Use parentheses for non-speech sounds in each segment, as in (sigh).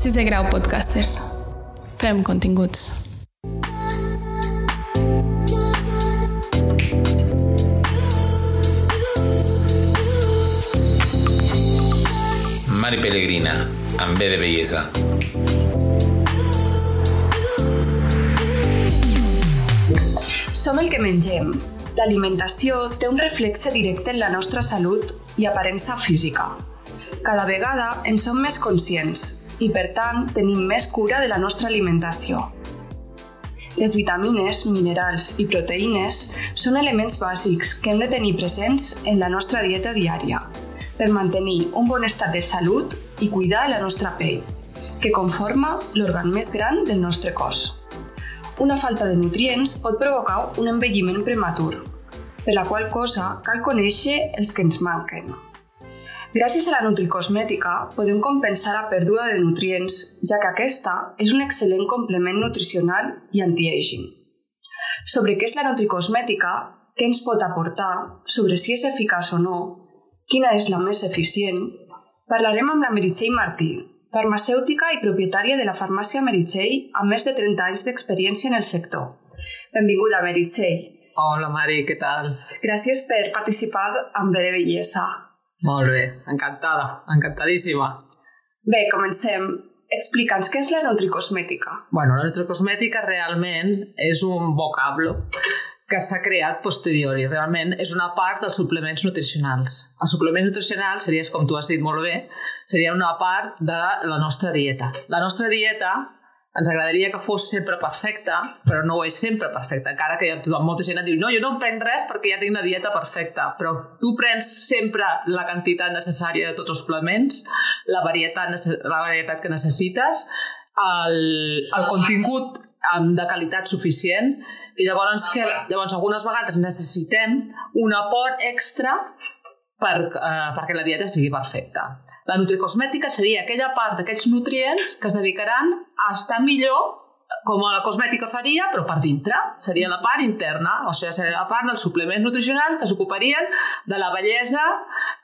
Sisè grau podcasters. Fem continguts. Mari Pellegrina, amb B de bellesa. Som el que mengem. L'alimentació té un reflexe directe en la nostra salut i aparença física. Cada vegada en som més conscients i, per tant, tenim més cura de la nostra alimentació. Les vitamines, minerals i proteïnes són elements bàsics que hem de tenir presents en la nostra dieta diària per mantenir un bon estat de salut i cuidar la nostra pell, que conforma l'òrgan més gran del nostre cos. Una falta de nutrients pot provocar un envelliment prematur, per la qual cosa cal conèixer els que ens manquen. Gràcies a la nutricosmètica podem compensar la pèrdua de nutrients, ja que aquesta és un excel·lent complement nutricional i anti-aging. Sobre què és la nutricosmètica, què ens pot aportar, sobre si és eficaç o no, quina és la més eficient, parlarem amb la Meritxell Martí, farmacèutica i propietària de la farmàcia Meritxell amb més de 30 anys d'experiència en el sector. Benvinguda, Meritxell. Hola, Mari, què tal? Gràcies per participar en Bé de Bellesa. Molt bé, encantada, encantadíssima. Bé, comencem. Explica'ns què és la nutricosmètica. Bueno, la nutricosmètica realment és un vocablo que s'ha creat posterior i realment és una part dels suplements nutricionals. Els suplements nutricionals seria, com tu has dit molt bé, seria una part de la nostra dieta. La nostra dieta ens agradaria que fos sempre perfecta, però no ho és sempre perfecta, encara que ha molta gent que diu no, jo no em prenc res perquè ja tinc una dieta perfecta, però tu prens sempre la quantitat necessària de tots els suplements, la varietat, la varietat que necessites, el, el contingut de qualitat suficient i llavors, que, llavors algunes vegades necessitem un aport extra per, eh, perquè la dieta sigui perfecta. La nutricosmètica seria aquella part d'aquells nutrients que es dedicaran a estar millor com la cosmètica faria, però per dintre. Seria la part interna, o sigui, seria la part dels suplements nutricionals que s'ocuparien de la bellesa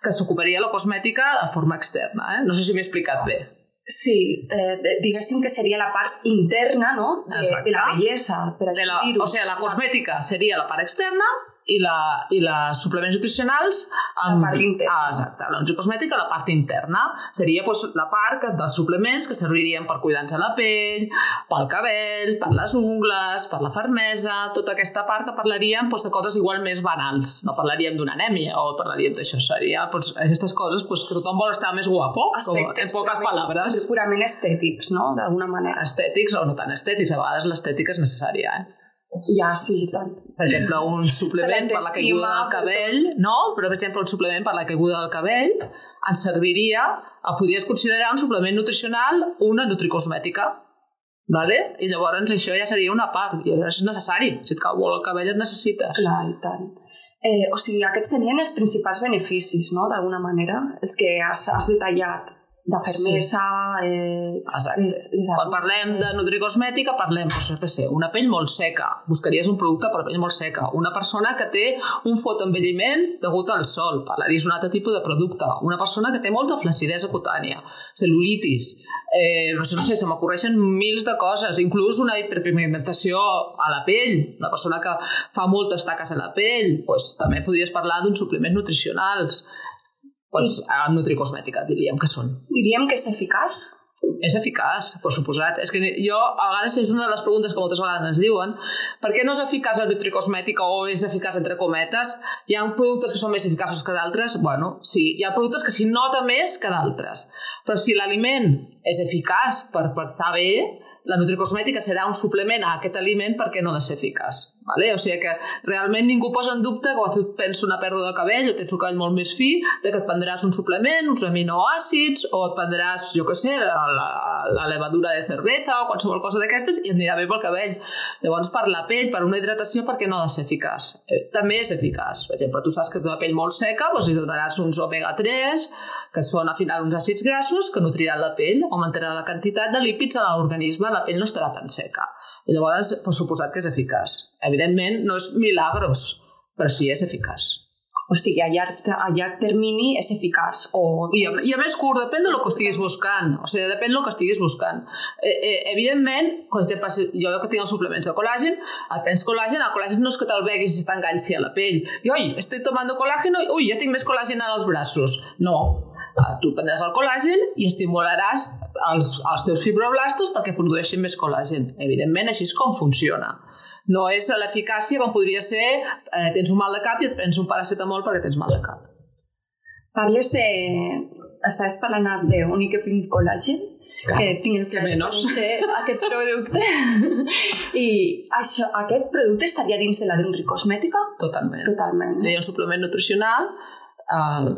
que s'ocuparia la cosmètica de forma externa. Eh? No sé si m'he explicat bé. Sí, eh, diguéssim que seria la part interna no? de, de la bellesa, per així dir-ho. O sigui, la cosmètica seria la part externa i, la, i les suplements nutricionals amb, la part interna. Ah, exacte, la nutricosmètica la part interna seria pues, la part que, dels suplements que servirien per cuidar-nos la pell, pel cabell, per les ungles, per la fermesa, tota aquesta part que parlaríem pues, de coses igual més banals. No parlaríem d'una anèmia o parlaríem d'això. Seria pues, aquestes coses pues, que tothom vol estar més guapo, Aspectes com, en poques paraules. Purament estètics, no? D'alguna manera. Estètics o no tan estètics. A vegades l'estètica és necessària, eh? Ja, sí, tant. Per exemple, un suplement per, la caiguda del cabell, no? Però, per exemple, un suplement per la caiguda del cabell ens serviria, podries considerar un suplement nutricional una nutricosmètica. Vale? I llavors això ja seria una part, i és necessari. Si et cau el cabell et necessites. Clar, i tant. Eh, o sigui, aquests serien els principals beneficis, no?, d'alguna manera, els que has, has detallat de fermesa... Sí. Eh, Exacte. Les, les Quan parlem de nutricosmètica, parlem, doncs, no sé, una pell molt seca. Buscaries un producte per pell molt seca. Una persona que té un fotoenvelliment degut al sol. Parlaries un altre tipus de producte. Una persona que té molta flacidesa cutània. Cel·lulitis. Eh, no sé, no sé, se m'ocorreixen mils de coses. Inclús una hiperpigmentació a la pell. Una persona que fa moltes taques a la pell. Doncs, també podries parlar d'uns suplements nutricionals pues, I... nutricosmètica, diríem que són. Diríem que és eficaç? És eficaç, per suposat. És que jo, a vegades, és una de les preguntes que moltes vegades ens diuen per què no és eficaç la nutricosmètica o és eficaç entre cometes? Hi ha productes que són més eficaços que d'altres? Bueno, sí, hi ha productes que s'hi nota més que d'altres. Però si l'aliment és eficaç per, per estar bé, la nutricosmètica serà un suplement a aquest aliment perquè no ha de ser eficaç. Vale? O sigui que realment ningú posa en dubte quan tu penses una pèrdua de cabell o tens un cabell molt més fi, de que et prendràs un suplement, uns aminoàcids, o et prendràs, jo què sé, la, la, la levadura de cervesa o qualsevol cosa d'aquestes i et anirà bé pel cabell. Llavors, per la pell, per una hidratació, perquè no ha de ser eficaç. Eh, també és eficaç. Per exemple, tu saps que té una pell molt seca, doncs li donaràs uns omega-3, que són al final uns àcids grassos que nutriran la pell, augmentaran la quantitat de lípids a l'organisme, la pell no estarà tan seca. I llavors, per suposat que és eficaç. No és milagros, però sí és eficaç. O sigui, a llarg, a llarg termini és eficaç. O... I a, I a més curt, depèn del que estiguis buscant. O sigui, depèn del que estiguis buscant. Eh, eh, evidentment, per exemple, si jo que tinc els suplements de col·làgen, el prens col·làgen, el col·làgen no és que te'l beguis i t'enganxi a la pell. I, oi, estic tomando colágeno, ui, ja tinc més col·làgen als braços. No, Ah, tu prendràs el col·làgen i estimularàs els, els teus fibroblastos perquè produeixin més col·làgen. Evidentment, així és com funciona. No és l'eficàcia com podria ser eh, tens un mal de cap i et prens un paracetamol perquè tens mal de cap. Parles de... Estaves parlant d'únic pink col·làgen, Clar, que tinc el que menys. aquest producte. (laughs) I això, aquest producte estaria dins de la Cosmètica? Totalment. Totalment. Seria un suplement nutricional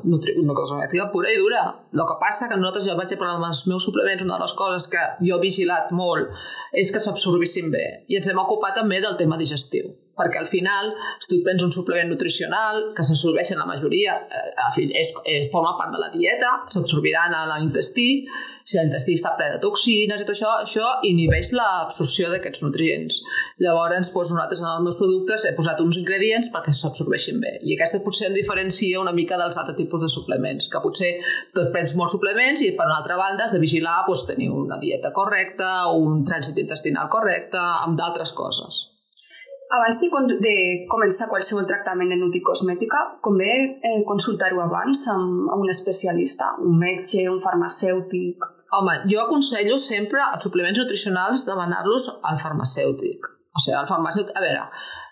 nutri una cosmètica pura i dura. El que passa que nosaltres, jo vaig parlar amb els meus suplements, una de les coses que jo he vigilat molt és que s'absorbissin bé. I ens hem ocupat també del tema digestiu perquè al final, si tu prens un suplement nutricional que s'absorbeix en la majoria, eh, és, és, forma part de la dieta, s'absorbiran a l'intestí, si l'intestí està ple de toxines i tot això, això inhibeix l'absorció d'aquests nutrients. Llavors, doncs, nosaltres en els meus productes he posat uns ingredients perquè s'absorbeixin bé. I aquesta potser en diferencia una mica dels altres tipus de suplements, que potser tu prens molts suplements i per una altra banda has de vigilar doncs, tenir una dieta correcta, un trànsit intestinal correcte, amb d'altres coses. Abans de, de començar qualsevol tractament de nutricosmètica, convé eh, consultar-ho abans amb, amb un especialista, un metge, un farmacèutic... Home, jo aconsello sempre els suplements nutricionals demanar-los al farmacèutic. O sigui, el farmacèutic... A veure,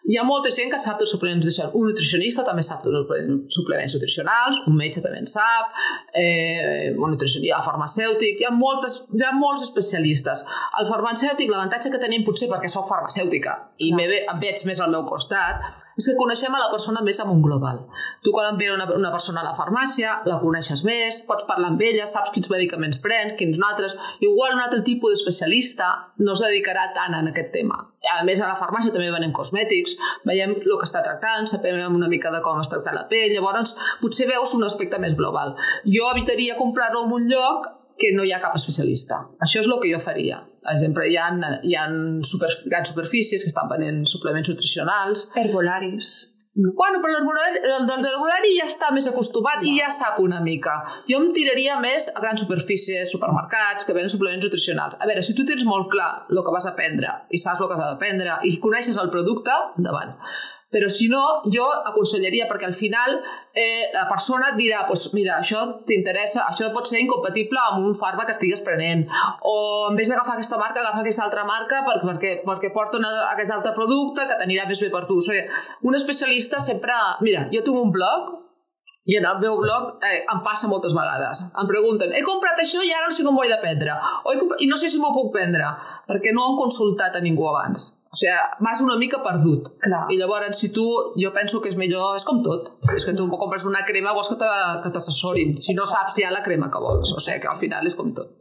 hi ha molta gent que sap dels suplements nutricionals. Un nutricionista també sap dels suplements nutricionals, un metge també en sap, eh, un nutricionista, farmacèutic, hi ha, moltes, hi ha molts especialistes. El farmacèutic, l'avantatge que tenim potser perquè sóc farmacèutica i no. ve, em veig més al meu costat, és que coneixem a la persona més amb un global. Tu quan em ve una, una persona a la farmàcia, la coneixes més, pots parlar amb ella, saps quins medicaments prens, quins altres... Igual un altre tipus d'especialista no es dedicarà tant en aquest tema. A més, a la farmàcia també venem cosmètics, veiem el que està tractant, sapem una mica de com es tracta la pell, llavors potser veus un aspecte més global. Jo evitaria comprar-lo en un lloc que no hi ha cap especialista. Això és el que jo faria. Per exemple, hi ha, hi ha super, grans superfícies que estan venent suplements nutricionals. Herbolaris. No. Bueno, però el del herbolari ja està més acostumat i ja sap una mica. Jo em tiraria més a grans superfícies, supermercats, que venen suplements nutricionals. A veure, si tu tens molt clar el que vas a prendre i saps el que has de prendre i coneixes el producte, endavant. Però si no, jo aconsellaria, perquè al final eh, la persona et dirà, pues, mira, això t'interessa, això pot ser incompatible amb un fàrmac que estigues prenent, o en vez d'agafar aquesta marca, agafa aquesta altra marca perquè, perquè, perquè porta una, aquest altre producte que t'anirà més bé per tu. O sigui, un especialista sempre... Mira, jo tinc un blog i en el meu blog eh, em passa moltes vegades. Em pregunten, he comprat això i ara no sé com ho he de prendre. O he comprat... I no sé si m'ho puc prendre, perquè no han consultat a ningú abans. O sigui, vas una mica perdut. Clar. I llavors, si tu, jo penso que és millor, és com tot. És que tu compres una crema, vols que t'assessorin. Si no saps ja la crema que vols. O sigui, que al final és com tot.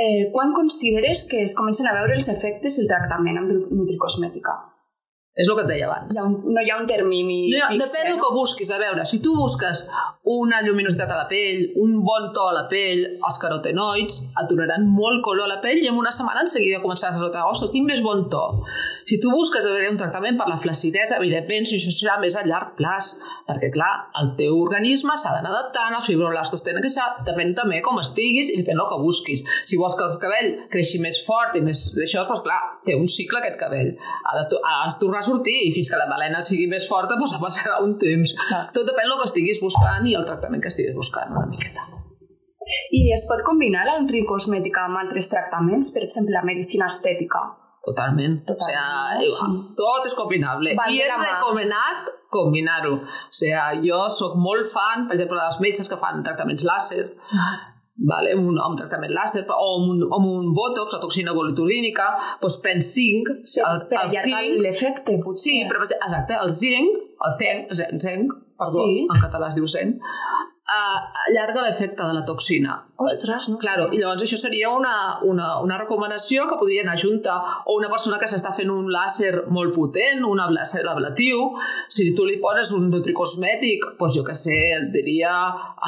Eh, quan consideres que es comencen a veure els efectes del tractament amb nutricosmètica? És el que et deia abans. Hi ha un, no hi ha un termini no, fix, Depèn eh? del que busquis. A veure, si tu busques una lluminositat a la pell, un bon to a la pell, els carotenoids et donaran molt color a la pell i en una setmana en seguida començaràs a notar, ostres, tinc més bon to. Si tu busques un tractament per la flacidesa, evidentment, si això serà més a llarg plaç, perquè, clar, el teu organisme s'ha d'anar adaptant, els fibroblastos tenen que ser, depèn també com estiguis i depèn del que busquis. Si vols que el cabell creixi més fort i més d'això, doncs, clar, té un cicle aquest cabell. Ha de, has de tornar a sortir i fins que la balena sigui més forta doncs passarà un temps. Exacte. Tot depèn del que estiguis buscant i el tractament que estiguis buscant una miqueta. I es pot combinar la nutricosmètica amb altres tractaments, per exemple, la medicina estètica? Totalment. Totalment. O sigui, sí. tot és combinable. Va, I és recomanat combinar-ho. O sigui, jo sóc molt fan, per exemple, dels metges que fan tractaments làser, ah vale? amb, un, amb un tractament làser o amb un, amb un botox o toxina botulínica, doncs prens zinc. Sí, el, per allargar l'efecte, potser. Sí, però exacte, el zinc, el zinc, zinc perdó, sí. en català es diu zinc, allarga l'efecte de la toxina. Ostres, no Claro, I llavors això seria una, una, una recomanació que podria anar junta o una persona que s'està fent un làser molt potent, un làser ablatiu, si tu li poses un nutricosmètic, doncs jo que sé, diria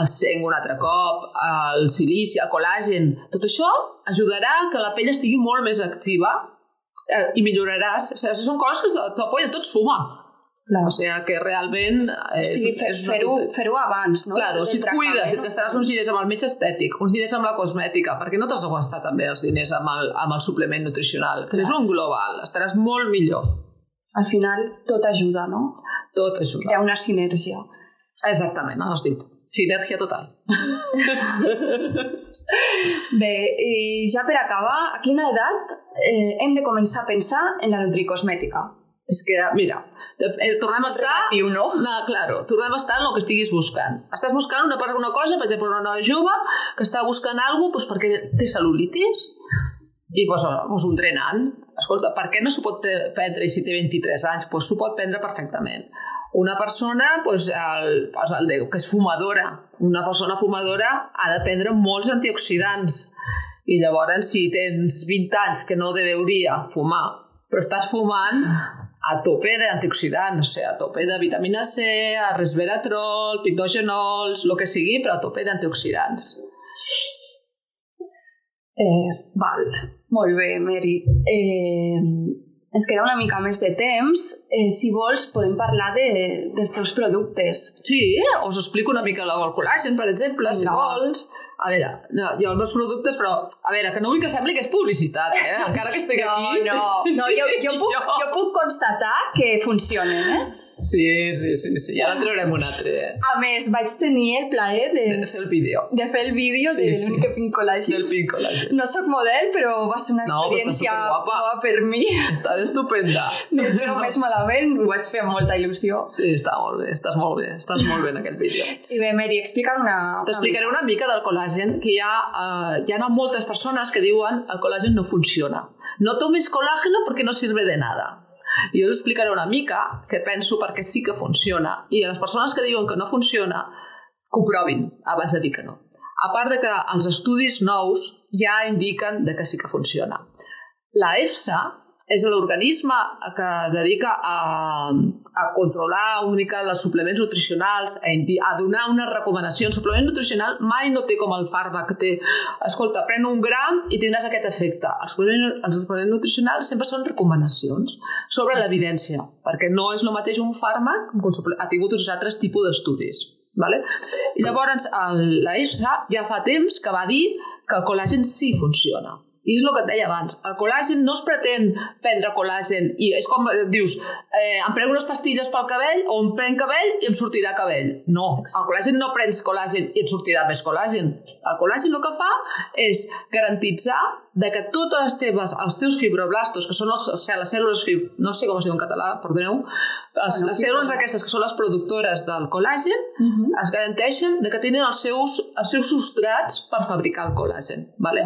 el cenc un altre cop, el silici, el col·làgen, tot això ajudarà que la pell estigui molt més activa eh, i milloraràs. O sigui, són coses que tot suma. Clar. O sigui que realment... És, Sí, fer- és una fer-ho tonteria. fer abans, no? Claro, si et cuides, si et gastaràs uns diners amb el metge estètic, uns diners amb la cosmètica, perquè no t'has de gastar també els diners amb el, amb el suplement nutricional. Clar. És un global, estaràs molt millor. Al final tot ajuda, no? Tot ajuda. Hi ha una sinergia. Exactament, no has dit. Sinergia total. (laughs) Bé, i ja per acabar, a quina edat eh, hem de començar a pensar en la nutricosmètica? És que, mira, eh, tornem a estar... relatiu, no? (laughs) No, claro, tornem a estar en el que estiguis buscant. Estàs buscant una, una cosa, per exemple, una noia jove que està buscant alguna cosa doncs, perquè té cel·lulitis i doncs, doncs un drenant. Escolta, per què no s'ho pot prendre i si té 23 anys? Doncs s'ho pot prendre perfectament. Una persona doncs, el, doncs, el de, que és fumadora, una persona fumadora ha de prendre molts antioxidants. I llavors, si tens 20 anys que no deuria fumar, però estàs fumant a tope d'antioxidants, o sigui, a tope de vitamina C, a resveratrol, picnogenols, el que sigui, però a tope d'antioxidants. Eh, val, molt bé, Mary. Eh, ens queda una mica més de temps. Eh, si vols, podem parlar de, dels teus productes. Sí, us explico una mica el col·làgen, per exemple, si Vinga. vols. A veure, no, jo els meus productes, però, a veure, que no vull que sembli que és publicitat, eh? Encara que estic (laughs) no, aquí. No, no, jo, jo, (laughs) puc, Jo. jo puc constatar que funcionen, eh? Sí, sí, sí, sí, ja en traurem un altre, eh? A més, vaig tenir el plaer de, De fer el vídeo. de fer el vídeo Sí, de sí. Pink Collage. Del pink col·làgen. No sóc model, però va ser una No, experiència superguapa. nova per mi. Està estupenda. No es veu més malament, ho vaig fer amb molta il·lusió. Sí, està molt bé, estàs molt bé, estàs molt bé en aquest vídeo. I bé, Mary, explica'm una... una T'explicaré una mica del col·làgen, que hi ha, eh, hi ha moltes persones que diuen el col·làgen no funciona. No tomes colágeno porque no sirve de nada. I us explicaré una mica que penso perquè sí que funciona. I a les persones que diuen que no funciona, que ho provin abans de dir que no. A part de que els estudis nous ja indiquen de que sí que funciona. La EFSA és l'organisme que dedica a, a controlar una mica els suplements nutricionals, a, a donar unes recomanacions. Suplement nutricional mai no té com el fàrmac té, escolta, pren un gram i tindràs aquest efecte. Els suplements, els suplements nutricionals sempre són recomanacions sobre l'evidència, perquè no és el mateix un fàrmac que un ha tingut uns altres tipus d'estudis. Vale? I llavors EFSA ja fa temps que va dir que el col·làgen sí funciona. I és el que et deia abans, el col·làgen no es pretén prendre col·làgen i és com dius, eh, em prenc unes pastilles pel cabell o em prenc cabell i em sortirà cabell. No, el col·làgen no prens col·làgen i et sortirà més col·làgen. El col·làgen el que fa és garantitzar de que totes les teves, els teus fibroblastos, que són els, o sigui, les cèl·lules, fib... no sé com es diu en català, perdoneu, les, Bueno, les cèl·lules aquestes que són les productores del col·làgen, Mhm. es garanteixen de que tenen els seus, els seus substrats per fabricar el col·làgen. Vale?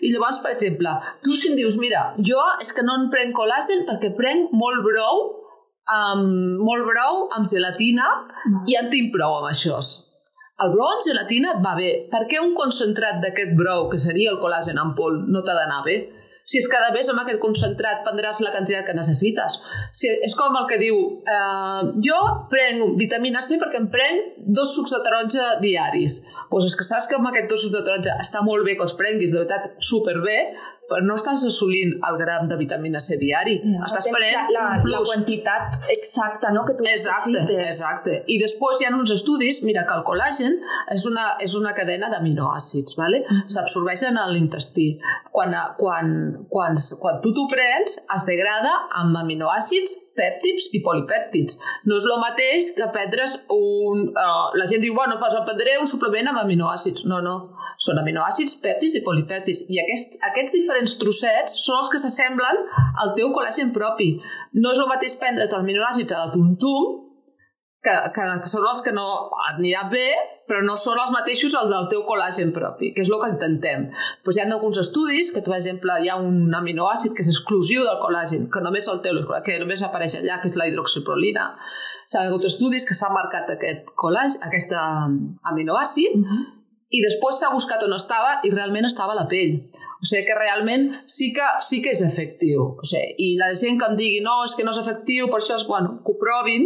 I llavors, per exemple, tu si em dius, mira, jo és que no en prenc col·làgen perquè prenc molt brou, amb, molt brou amb gelatina i en tinc prou amb això. El amb gelatina et va bé. Per què un concentrat d'aquest brou, que seria el col·làgen en pol, no t'ha d'anar bé? Si és cada vegada amb aquest concentrat prendràs la quantitat que necessites. Si és com el que diu, eh, jo prenc vitamina C perquè em prenc dos sucs de taronja diaris. Doncs pues és que saps que amb aquests dos sucs de taronja està molt bé que els prenguis, de veritat, superbé, però no estàs assolint el gram de vitamina C diari. estàs Tens prenent la, la, la quantitat exacta no, que tu Exacte, necessites. exacte. I després hi ha uns estudis, mira, que el col·làgen és una, és una cadena d'aminoàcids, ¿vale? s'absorbeixen a l'intestí. Quan, quan, quan, quan tu t'ho prens, es degrada amb aminoàcids, pèptids i polipèptids. No és el mateix que prendre's un... Uh, la gent diu, bueno, pues prendré un suplement amb aminoàcids. No, no. Són aminoàcids, pèptids i polipèptids. I aquest, aquests diferents trossets són els que s'assemblen al teu col·làgen propi. No és el mateix prendre't els aminoàcids a la tuntum, que, que, que són els que no anirà bé, però no són els mateixos el del teu col·làgen propi, que és el que intentem. Pues hi ha alguns estudis que, per exemple, hi ha un aminoàcid que és exclusiu del col·làgen, que només el teu, que només apareix allà, que és la hidroxiprolina. S'ha hagut estudis que s'ha marcat aquest col·làgen, aquest aminoàcid, i després s'ha buscat on estava i realment estava a la pell. O sigui que realment sí que, sí que és efectiu. O sigui, I la gent que em digui no, és que no és efectiu, per això és, bueno, que ho provin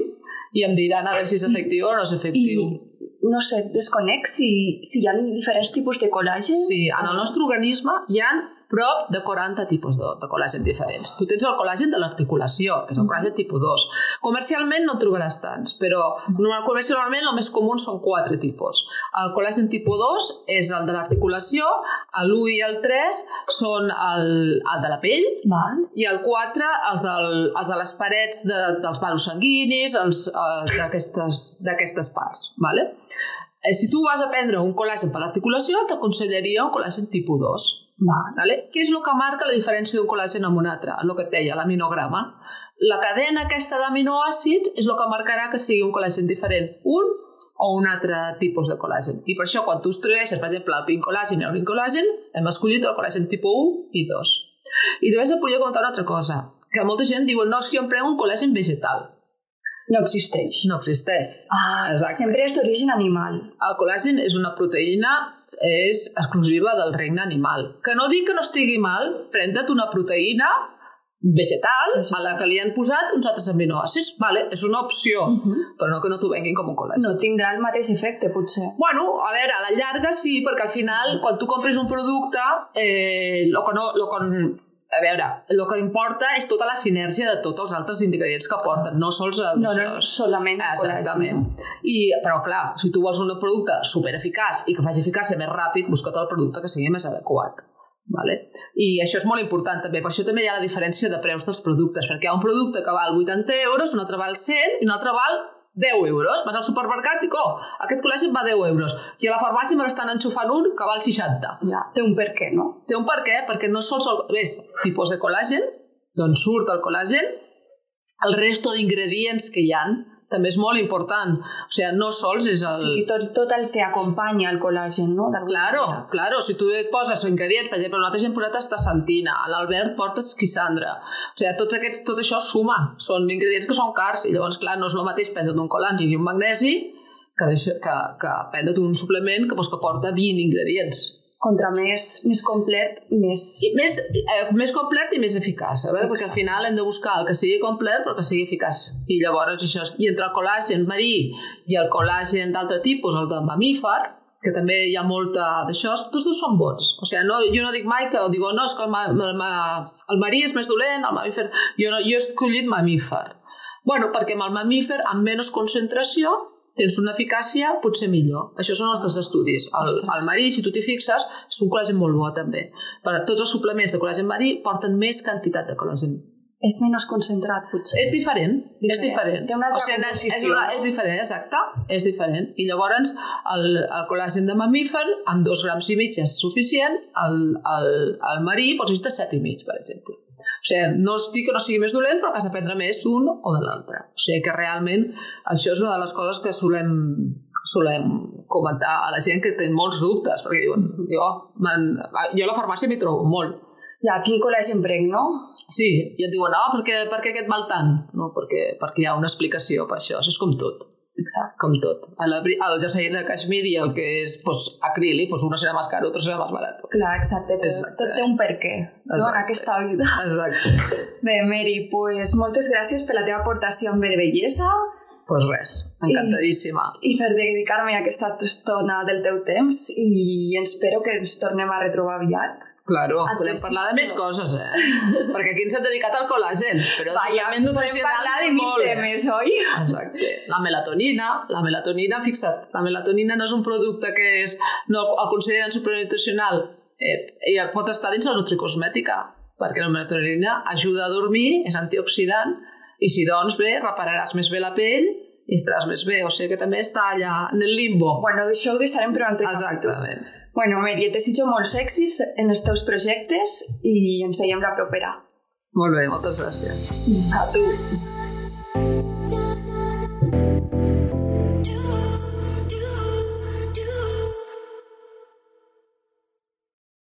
i em diran a veure si és efectiu o no és efectiu. I, no sé, desconec si, si hi ha diferents tipus de col·làgen. Sí, en el nostre organisme hi ha prop de 40 tipus de, de col·làgen diferents. Tu tens el col·làgen de l'articulació, que és el col·làgen tipus 2. Comercialment no trobaràs tants, però normal, comercialment el més comú són quatre tipus. El col·làgen tipus 2 és el de l'articulació, l'1 i el 3 són el, el de la pell, Val. i el 4 els, del, els de les parets de, dels vasos sanguinis, els, eh, d'aquestes d'aquestes parts. Vale? Eh, si tu vas a prendre un col·làgen per l'articulació, t'aconsellaria un col·làgen tipus 2. Val. Vale? Què és el que marca la diferència d'un col·làgen amb un altre? El que et deia, l'aminograma. La cadena aquesta d'aminoàcids és el que marcarà que sigui un col·làgen diferent, un o un altre tipus de col·làgen. I per això, quan tu estudieixes, per exemple, el pincol·làgen i el vincol·làgen, hem escollit el col·làgen tipus 1 i 2. I també et volia comentar una altra cosa, que molta gent diu, no, és que jo em prenc un col·làgen vegetal. No existeix. No existeix. Ah, Exacte. sempre és d'origen animal. El col·làgen és una proteïna és exclusiva del regne animal. Que no dic que no estigui mal, prenda't una proteïna vegetal, a la que li han posat uns altres aminoàcids. Vale, és una opció, uh -huh. però no que no t'ho venguin com un col·làgen. No tindrà el mateix efecte, potser. Bueno, a veure, a la llarga sí, perquè al final, quan tu compres un producte, eh, lo que no, lo que, a veure, el que importa és tota la sinergia de tots els altres ingredients que porten, no sols els... No, no, solament Exactament. I, però, clar, si tu vols un producte super eficaç i que faci eficàcia més ràpid, busca't el producte que sigui més adequat. Vale? I això és molt important també, per això també hi ha la diferència de preus dels productes, perquè hi ha un producte que val 80 euros, un altre val 100 i un altre val 10 euros. Vas al supermercat i oh, aquest col·làgen va 10 euros. I a la farmàcia me l'estan enxufant un que val 60. Ja, té un per què, no? Té un per què? Perquè no sols el ves, tipus de col·làgen, d'on surt el col·làgen, el resto d'ingredients que hi han també és molt important. O sigui, no sols és el... Sí, tot, tot el que acompanya el col·làgen, no? Claro, manera. claro, si tu et poses ingredients, per exemple, nosaltres hem posat estacentina, l'Albert porta esquissandra, o sigui, tots aquests, tot això suma, són ingredients que són cars, i llavors, clar, no és el mateix prendre't un col·làgen i un magnesi que, deixa, que, que prendre't un suplement que, doncs, que porta 20 ingredients. Contra més, més complet, més... I més, eh, més complet i més eficaç, sabeu? perquè al final hem de buscar el que sigui complet però que sigui eficaç. I llavors això, i entre el col·làgen marí i el col·làgen d'altre tipus, el de mamífer, que també hi ha molta d'això, tots dos són bons. O sigui, no, jo no dic mai que dic, no, és que el, ma, el, ma, el marí és més dolent, el mamífer... Jo, no, jo he escollit mamífer. Bueno, perquè amb el mamífer, amb menys concentració, tens una eficàcia potser millor. Això són els estudis. El, el marí, si tu t'hi fixes, és un col·làgen molt bo també. Per tots els suplements de col·làgen marí porten més quantitat de col·làgen. És menys concentrat, potser. És diferent, és Diferent. diferent. Té una altra o sigui, és, composició, una, no? és diferent, exacte, és diferent. I llavors el, el col·làgen de mamífer amb dos grams i mig és suficient, el, el, el marí pots necessitar set i mig, per exemple. O sigui, no es dic que no sigui més dolent, però que has de prendre més un o de l'altre. O sigui que realment això és una de les coses que solem, solem comentar a la gent que té molts dubtes, perquè diuen, jo, man, jo a la farmàcia m'hi trobo molt. Ja, quin col·làgen prenc, no? Sí, i et diuen, no, per què, per què aquest val tant? No, perquè, perquè hi ha una explicació per això. Això és com tot. Exacte. Com tot. El, el jersei de Kashmir i el que és pues, acrílic, pues uno serà més car, otro serà més barat. Clar, exacte. Exacte. Tot té un per què, no? En aquesta vida. Exacte. Bé, Mary, pues, moltes gràcies per la teva aportació en de bellesa pues res, encantadíssima. i per dedicar-me aquesta estona del teu temps i espero que ens tornem a retrobar aviat. Claro, Et podem parlar de més coses, eh? (laughs) Perquè aquí ens hem dedicat al col·làgen, però suplement podem nutricional parlar de mil molt. temes, oi? Exacte. La melatonina, la melatonina, fixa't, la melatonina no és un producte que és, no el consideren suplement nutricional, eh, i pot estar dins la nutricosmètica, perquè la melatonina ajuda a dormir, és antioxidant, i si doncs bé, repararàs més bé la pell i estaràs més bé, o sigui que també està allà en el limbo. Bueno, d'això ho deixarem per un altre capítol. Exactament. Bueno, Mary, et desitjo molts èxits en els teus projectes i ens veiem la propera. Molt bé, moltes gràcies. A tu.